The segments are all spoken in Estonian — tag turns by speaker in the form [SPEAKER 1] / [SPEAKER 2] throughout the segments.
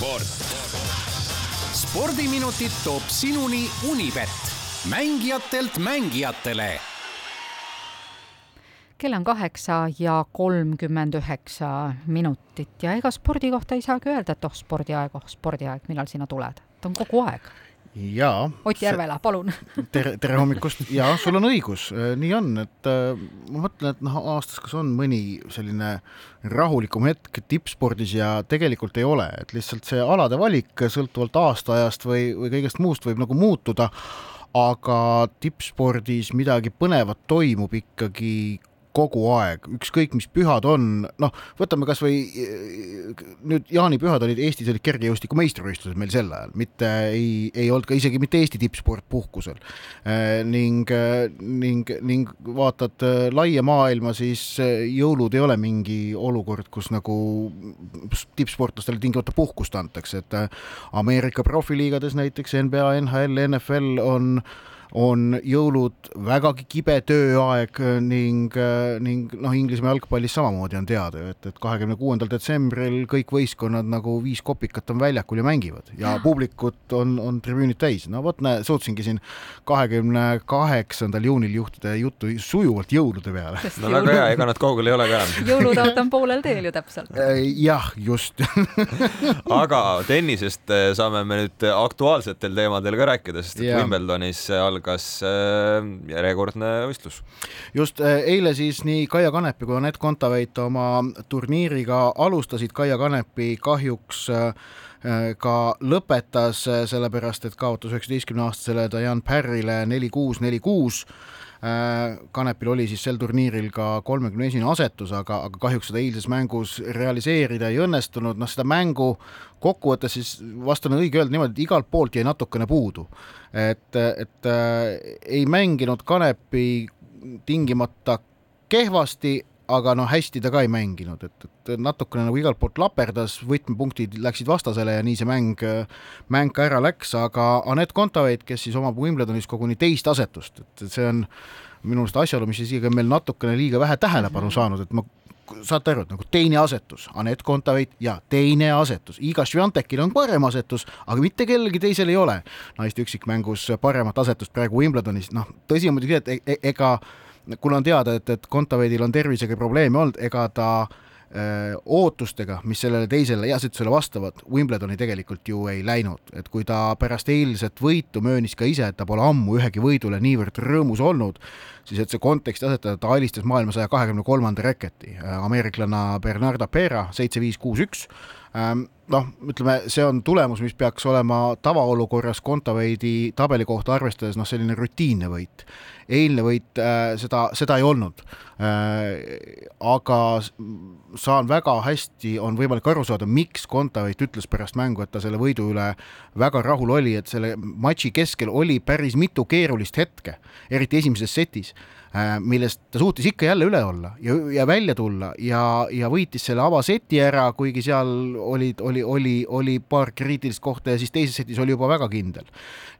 [SPEAKER 1] sport. spordiminutid toob sinuni Unibet, mängijatelt mängijatele.
[SPEAKER 2] Kell on kaheksa ja kolmkümmend üheksa minutit ja ega spordi kohta ei saagi öelda, et oh, spordiaeg, oh, spordiaeg, millal sina tuled, ta on kogu aeg
[SPEAKER 3] jaa.
[SPEAKER 2] Ott Järvela, palun.
[SPEAKER 3] Tere, tere hommikust, jaa, sul on õigus, nii on, et äh, ma mõtlen, et noh, aastas kas on mõni selline rahulikum hetk tippspordis ja tegelikult ei ole, et lihtsalt see alade valik sõltuvalt aastaajast või, või kõigest muust võib nagu muutuda. Aga tippspordis midagi põnevat toimub ikkagi kogu aeg, ükskõik mis pühad on, noh, võtame kasvõi nüüd jaanipühad olid Eestis olid kergejõustiku meistrivõistlused meil sel ajal, mitte ei, ei olnud ka isegi mitte Eesti tippsport puhkusel e,. ning, ning, ning vaatad laia maailma, siis jõulud ei ole mingi olukord, kus nagu tippsportlastele tingimata puhkust antakse, et Ameerika profiliigades näiteks NBA, NHL, NFL on on jõulud vägagi kibe tööaeg ning, ning noh, Inglismaa jalgpallis samamoodi on teada ju, et, et kahekümne kuuendal detsembril kõik võistkonnad nagu viis kopikat on väljakul ja mängivad ja publikut on, on tribüünid täis. no vot, näe, suutsingi siin kahekümne kaheksandal juunil juhtida juttu sujuvalt jõulude peale.
[SPEAKER 4] no väga hea, ega nad kaugel ei ole ka.
[SPEAKER 2] jõulutaat on poolel teel ju täpselt.
[SPEAKER 3] Äh, jah, just
[SPEAKER 4] aga tennisest äh, saame me nüüd aktuaalsetel teemadel ka rääkida, sest et Wimbledonis algas algas äh, järjekordne võistlus.
[SPEAKER 3] just äh, eile siis nii Kaia Kanepi kui Anett Kontaveit oma turniiriga alustasid, Kaia Kanepi kahjuks äh, ka lõpetas, sellepärast et kaotas üheksateistkümne aastasele Diane Parry'le neli-kuus, neli-kuus Kanepil oli siis sel turniiril ka kolmekümne esine asetus, aga, aga kahjuks seda eilses mängus realiseerida ei õnnestunud, noh seda mängu kokkuvõttes siis vast on õige öelda niimoodi, et igalt poolt jäi natukene puudu. et, et äh, ei mänginud Kanepi tingimata kehvasti, aga noh, hästi ta ka ei mänginud, et, et natukene nagu igalt poolt laperdas, võtmepunktid läksid vastasele ja nii see mäng, mäng ka ära läks, aga Anett Kontaveit, kes siis omab Wimbledonis koguni teist asetust, et see on minu arust asjaolu, mis isegi on meil natukene liiga vähe tähelepanu saanud, et ma saate aru, et nagu teine asetus, Anett Kontaveit ja teine asetus, Iga Sviantekil on parem asetus, aga mitte kellelgi teisel ei ole. Naiste üksikmängus paremat asetust praegu Wimbledonis, noh, tõsi on muidugi et e-, e ega kuna on teada, et, et Kontaveidil on tervisega probleeme olnud, ega ta öö, ootustega, mis sellele teisele asetusele vastavad, Wimbledoni tegelikult ju ei läinud, et kui ta pärast eilset võitu möönis ka ise, et ta pole ammu ühegi võidule niivõrd rõõmus olnud, siis et see konteksti asetada, ta alistas maailma saja kahekümne kolmanda reketi, äh, ameeriklanna Bernarda Pera, seitse, viis, kuus, üks, ähm, noh, ütleme, see on tulemus, mis peaks olema tavaolukorras Kontaveidi tabeli kohta arvestades noh, selline rutiinne võit. eilne võit äh, seda, seda ei olnud äh,. aga saan väga hästi, on võimalik aru saada, miks Kontaveit ütles pärast mängu, et ta selle võidu üle väga rahul oli, et selle matši keskel oli päris mitu keerulist hetke, eriti esimeses setis millest ta suutis ikka jälle üle olla ja, ja välja tulla ja, ja võitis selle avaseti ära, kuigi seal olid, oli, oli, oli paar kriitilist kohta ja siis teises setis oli juba väga kindel.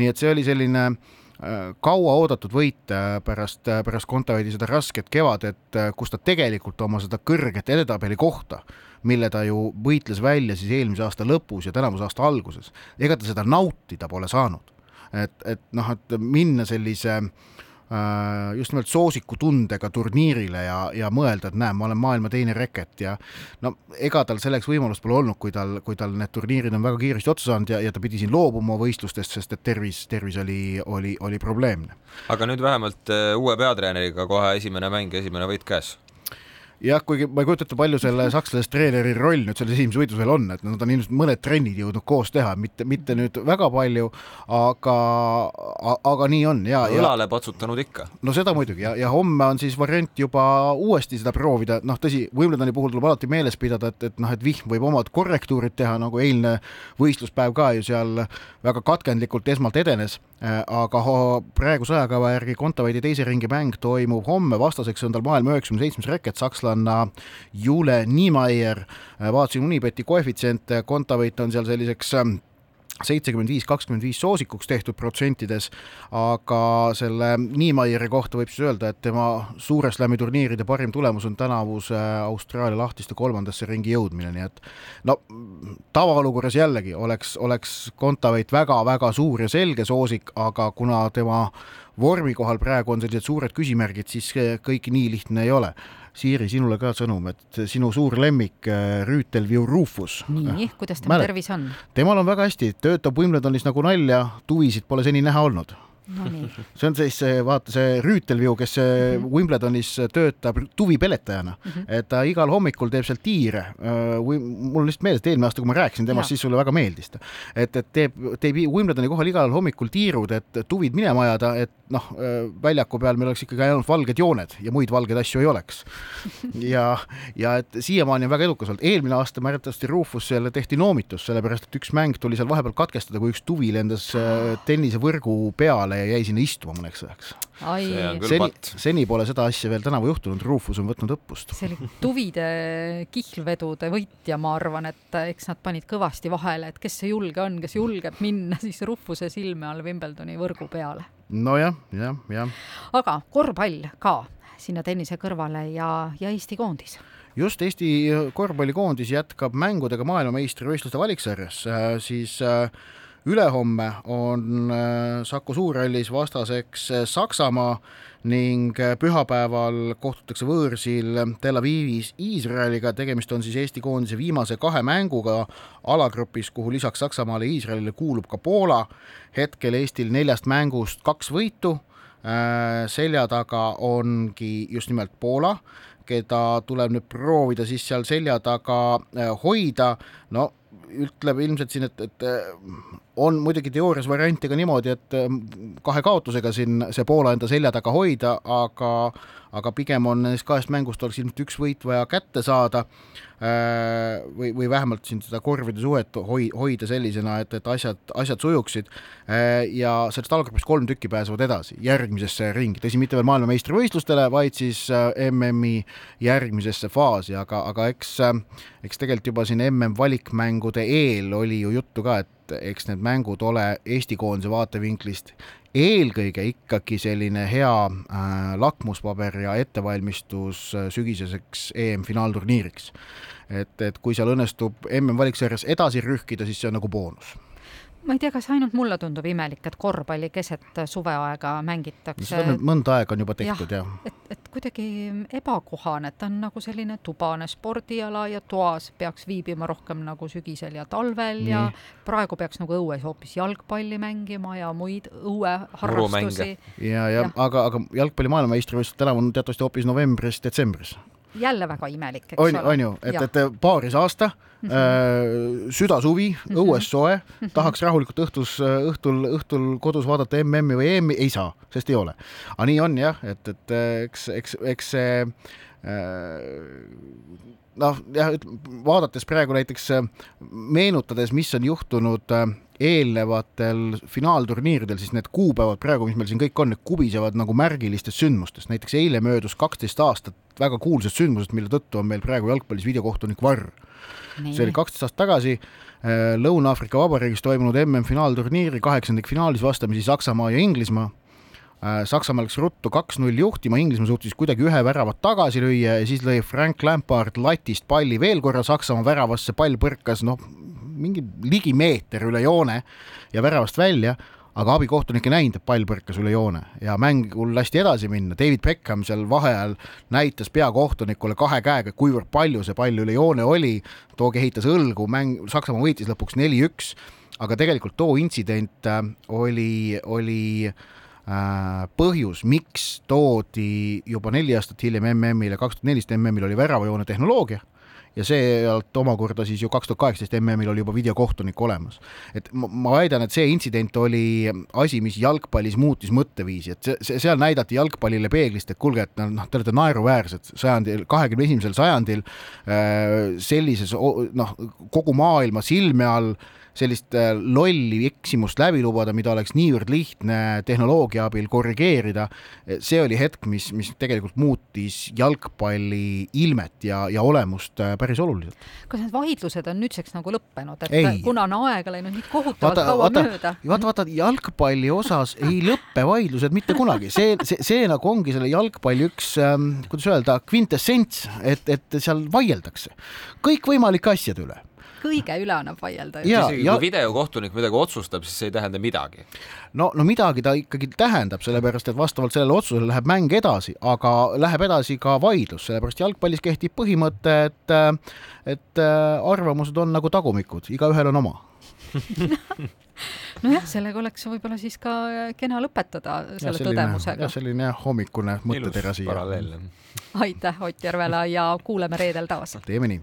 [SPEAKER 3] nii et see oli selline äh, kauaoodatud võit äh, pärast, pärast Kontaveidi seda rasket kevadet, kus ta tegelikult oma seda kõrget edetabeli kohta, mille ta ju võitles välja siis eelmise aasta lõpus ja tänavuse aasta alguses, ega ta seda nautida pole saanud. et, et noh, et minna sellise äh, Äh, just nimelt soosikutundega turniirile ja, ja mõelda, et näe, ma olen maailma teine reket ja no ega tal selleks võimalust pole olnud, kui tal, kui tal need turniirid on väga kiiresti otsa saanud ja, ja ta pidi siin loobuma võistlustest, sest et tervis, tervis oli, oli, oli probleemne.
[SPEAKER 4] aga nüüd vähemalt äh, uue peatreeneriga kohe esimene mäng, esimene võit käes
[SPEAKER 3] jah, kuigi ma ei kujuta ette, palju selle sakslasest treeneri roll nüüd selles esimeses võidus veel on, et nad on ilmselt mõned trennid jõudnud koos teha, mitte, mitte nüüd väga palju, aga, aga nii on ja.
[SPEAKER 4] õlale patsutanud ikka.
[SPEAKER 3] no seda muidugi ja, ja homme on siis variant juba uuesti seda proovida, noh, tõsi, Wimbledoni puhul tuleb alati meeles pidada, et, et noh, et vihm võib omad korrektuurid teha, nagu eilne võistluspäev ka ju seal väga katkendlikult esmalt edenes, aga praeguse ajakava järgi Kontaveidi teise ringi mäng toimub homme, vastaseks on tal maailma üheksakümne seitsmes reket, sakslane sakslane Jule Niemeier, vaatasin Unibeti koefitsiente, Kontaveit on seal selliseks ähm, seitsekümmend viis, kakskümmend viis soosikuks tehtud protsentides, aga selle Niemeyeri kohta võib siis öelda, et tema suure slam'i turniiride parim tulemus on tänavuse Austraalia lahtiste kolmandasse ringi jõudmine, nii et no tavaolukorras jällegi oleks, oleks Kontaveit väga-väga suur ja selge soosik, aga kuna tema vormi kohal praegu on sellised suured küsimärgid, siis kõik nii lihtne ei ole Siiri, sinule ka sõnum, et sinu suur lemmik äh, Rüütelviu Rufus.
[SPEAKER 2] nii, kuidas tema Mälet, tervis on?
[SPEAKER 3] temal on väga hästi, töötab Wimbledonis nagu nalja, tuvisid pole seni näha olnud
[SPEAKER 2] no,.
[SPEAKER 3] see on siis see, vaata see Rüütelviu, kes mm -hmm. Wimbledonis töötab tuvipeletajana mm, -hmm. et ta igal hommikul teeb seal tiire. Äh, mul on lihtsalt meeles, et eelmine aasta, kui ma rääkisin temast, siis sulle väga meeldis ta. et, et teeb, teeb Wimbledoni kohal igal hommikul tiirud, et tuvid minema ajada, et noh, äh, väljaku peal meil oleks ikkagi ainult valged jooned ja muid valgeid asju ei oleks. ja, ja et siiamaani on väga edukas olnud. eelmine aasta mäletatavasti Rufusele tehti noomitus, sellepärast et üks mäng tuli seal vahepeal katkestada, kui üks tuvi lendas äh, tennisevõrgu peale peale ja jäi sinna istuma mõneks ajaks. seni, seni pole seda asja veel tänavu juhtunud, Rufus on võtnud õppust.
[SPEAKER 2] see oli tuvide kihlvedude võitja, ma arvan, et eks nad panid kõvasti vahele, et kes see julge on, kes julgeb minna siis Rufuse silme all Wimbledoni võrgu peale.
[SPEAKER 3] nojah, jah, jah.
[SPEAKER 2] aga korvpall ka sinna tennise kõrvale ja, ja Eesti koondis
[SPEAKER 3] just Eesti korvpallikoondis jätkab mängudega maailmameistrivõistluste valiksarjas, äh, siis äh, ülehomme on äh, Saku Suurhallis vastaseks äh, Saksamaa ning äh, pühapäeval kohtutakse võõrsil Tel Avivis Iisraeliga, tegemist on siis Eesti koondise viimase kahe mänguga alagrupis, kuhu lisaks Saksamaale ja Iisraelile kuulub ka Poola. hetkel Eestil neljast mängust kaks võitu, selja taga ongi just nimelt Poola, keda tuleb nüüd proovida siis seal selja taga hoida, no ütleb ilmselt siin, et, et on muidugi teoorias variante ka niimoodi, et ähm, kahe kaotusega siin see Poola enda selja taga hoida, aga aga pigem on nendest kahest mängust oleks ilmselt üks võit vaja kätte saada äh, või, või vähemalt siin seda korvide suhet hoi-, hoida sellisena, et, et asjad, asjad sujuksid. Äh, ja sellest allgrupist kolm tükki pääsevad edasi järgmisesse ringi, tõsi, mitte veel maailmameistrivõistlustele, vaid siis äh, MM-i järgmisesse faasi, aga, aga eks, eks tegelikult juba siin MM valikmängude eel oli ju juttu ka, et et eks need mängud ole Eesti koondise vaatevinklist eelkõige ikkagi selline hea äh, lakmuspaber ja ettevalmistus äh, sügiseseks EM-finaalturniiriks. et, et kui seal õnnestub MM-valiksarjas edasi rühkida, siis see on nagu boonus
[SPEAKER 2] ma ei tea, kas ainult mulle tundub imelik, et korvpalli keset suveaega mängitakse.
[SPEAKER 3] seda mõnda aega on juba tehtud ja, jah.
[SPEAKER 2] et, et kuidagi ebakohane, et ta on nagu selline tubane spordiala ja toas peaks viibima rohkem nagu sügisel ja talvel Nii. ja praegu peaks nagu õues hoopis jalgpalli mängima ja muid õueharrastusi.
[SPEAKER 3] ja, ja, ja aga, aga jalgpalli maailmameistrivõistlused tänavu on teatavasti hoopis novembris-detsembris
[SPEAKER 2] jälle väga imelik, eks
[SPEAKER 3] on, ole. on ju, et, et paaris aasta mm, -hmm. äh, südasuvi mm, -hmm. õues soe mm, -hmm. tahaks rahulikult õhtus, õhtul, õhtul kodus vaadata MM-i või EM-i, ei saa, sest ei ole. aga nii on jah, et, et eks, eks, eks see äh, noh, jah, vaadates praegu näiteks meenutades, mis on juhtunud äh, eelnevatel finaalturniiridel, siis need kuupäevad praegu, mis meil siin kõik on, need kubisevad nagu märgilistest sündmustest, näiteks eile möödus kaksteist aastat väga kuulsast sündmusest, mille tõttu on meil praegu jalgpallis videokohtunik Varr. see oli kaksteist aastat tagasi äh, Lõuna-Aafrika Vabariigis toimunud MM-finaalturniiri kaheksandikfinaalis vastamisi Saksamaa ja Inglismaa. äh, Saksamaa läks ruttu kaks-null juhtima, Inglismaa suutis kuidagi ühe väravat tagasi lüüa ja siis lõi Frank Lampard latist palli veel korra Saksamaa väravasse, pall põrkas noh, mingi ligi meeter üle joone ja väravast välja, aga abikohtunik ei näinud, et pall põrkas üle joone ja mängul lasti edasi minna. David Beckham seal vaheajal näitas peakohtunikule kahe käega, kuivõrd palju see pall üle joone oli. too kehitas õlgu, mäng, Saksamaa võitis lõpuks neli-üks, aga tegelikult too intsident äh, oli, oli äh, põhjus, miks toodi juba neli aastat hiljem MM-ile, kaks tuhat neliteist MM-il oli väravajoone tehnoloogia ja sealt omakorda siis ju kaks tuhat kaheksateist MM-il oli juba videokohtunik olemas. et ma, ma väidan, et see intsident oli asi, mis jalgpallis muutis mõtteviisi, et see, see, seal näidati jalgpallile peeglist, et kuulge, et noh, te olete naeruväärsed sajandil, kahekümne esimesel sajandil äh, sellises noh, kogu maailma silme all sellist äh, lolli eksimust läbi lubada, mida oleks niivõrd lihtne tehnoloogia abil korrigeerida, see oli hetk, mis, mis tegelikult muutis jalgpalli ilmet ja, ja olemust äh, päris oluliselt.
[SPEAKER 2] kas need vaidlused on nüüdseks nagu lõppenud, et ei. kuna on aega läinud nii kohutavalt vaata, kaua
[SPEAKER 3] vaata,
[SPEAKER 2] mööda?
[SPEAKER 3] vaata, vaata jalgpalli osas ei lõppe vaidlused mitte kunagi, see, see, see nagu ongi selle jalgpalli üks ähm,, kuidas öelda, kvintessents, et, et seal vaieldakse kõikvõimalike asjade üle
[SPEAKER 2] kõige üle annab vaielda.
[SPEAKER 4] isegi ja... kui videokohtunik midagi otsustab, siis see ei tähenda midagi.
[SPEAKER 3] no, no midagi ta ikkagi tähendab, sellepärast et vastavalt sellele otsusele läheb mäng edasi, aga läheb edasi ka vaidlus, sellepärast jalgpallis kehtib põhimõte, et et äh, arvamused on nagu tagumikud, igaühel on oma
[SPEAKER 2] nojah, sellega oleks võib-olla siis ka kena lõpetada selle ja selline, tõdemusega.
[SPEAKER 3] selline hommikune mõttetera siia.
[SPEAKER 2] aitäh Ott Järvela ja kuuleme reedel taas.
[SPEAKER 3] teeme nii.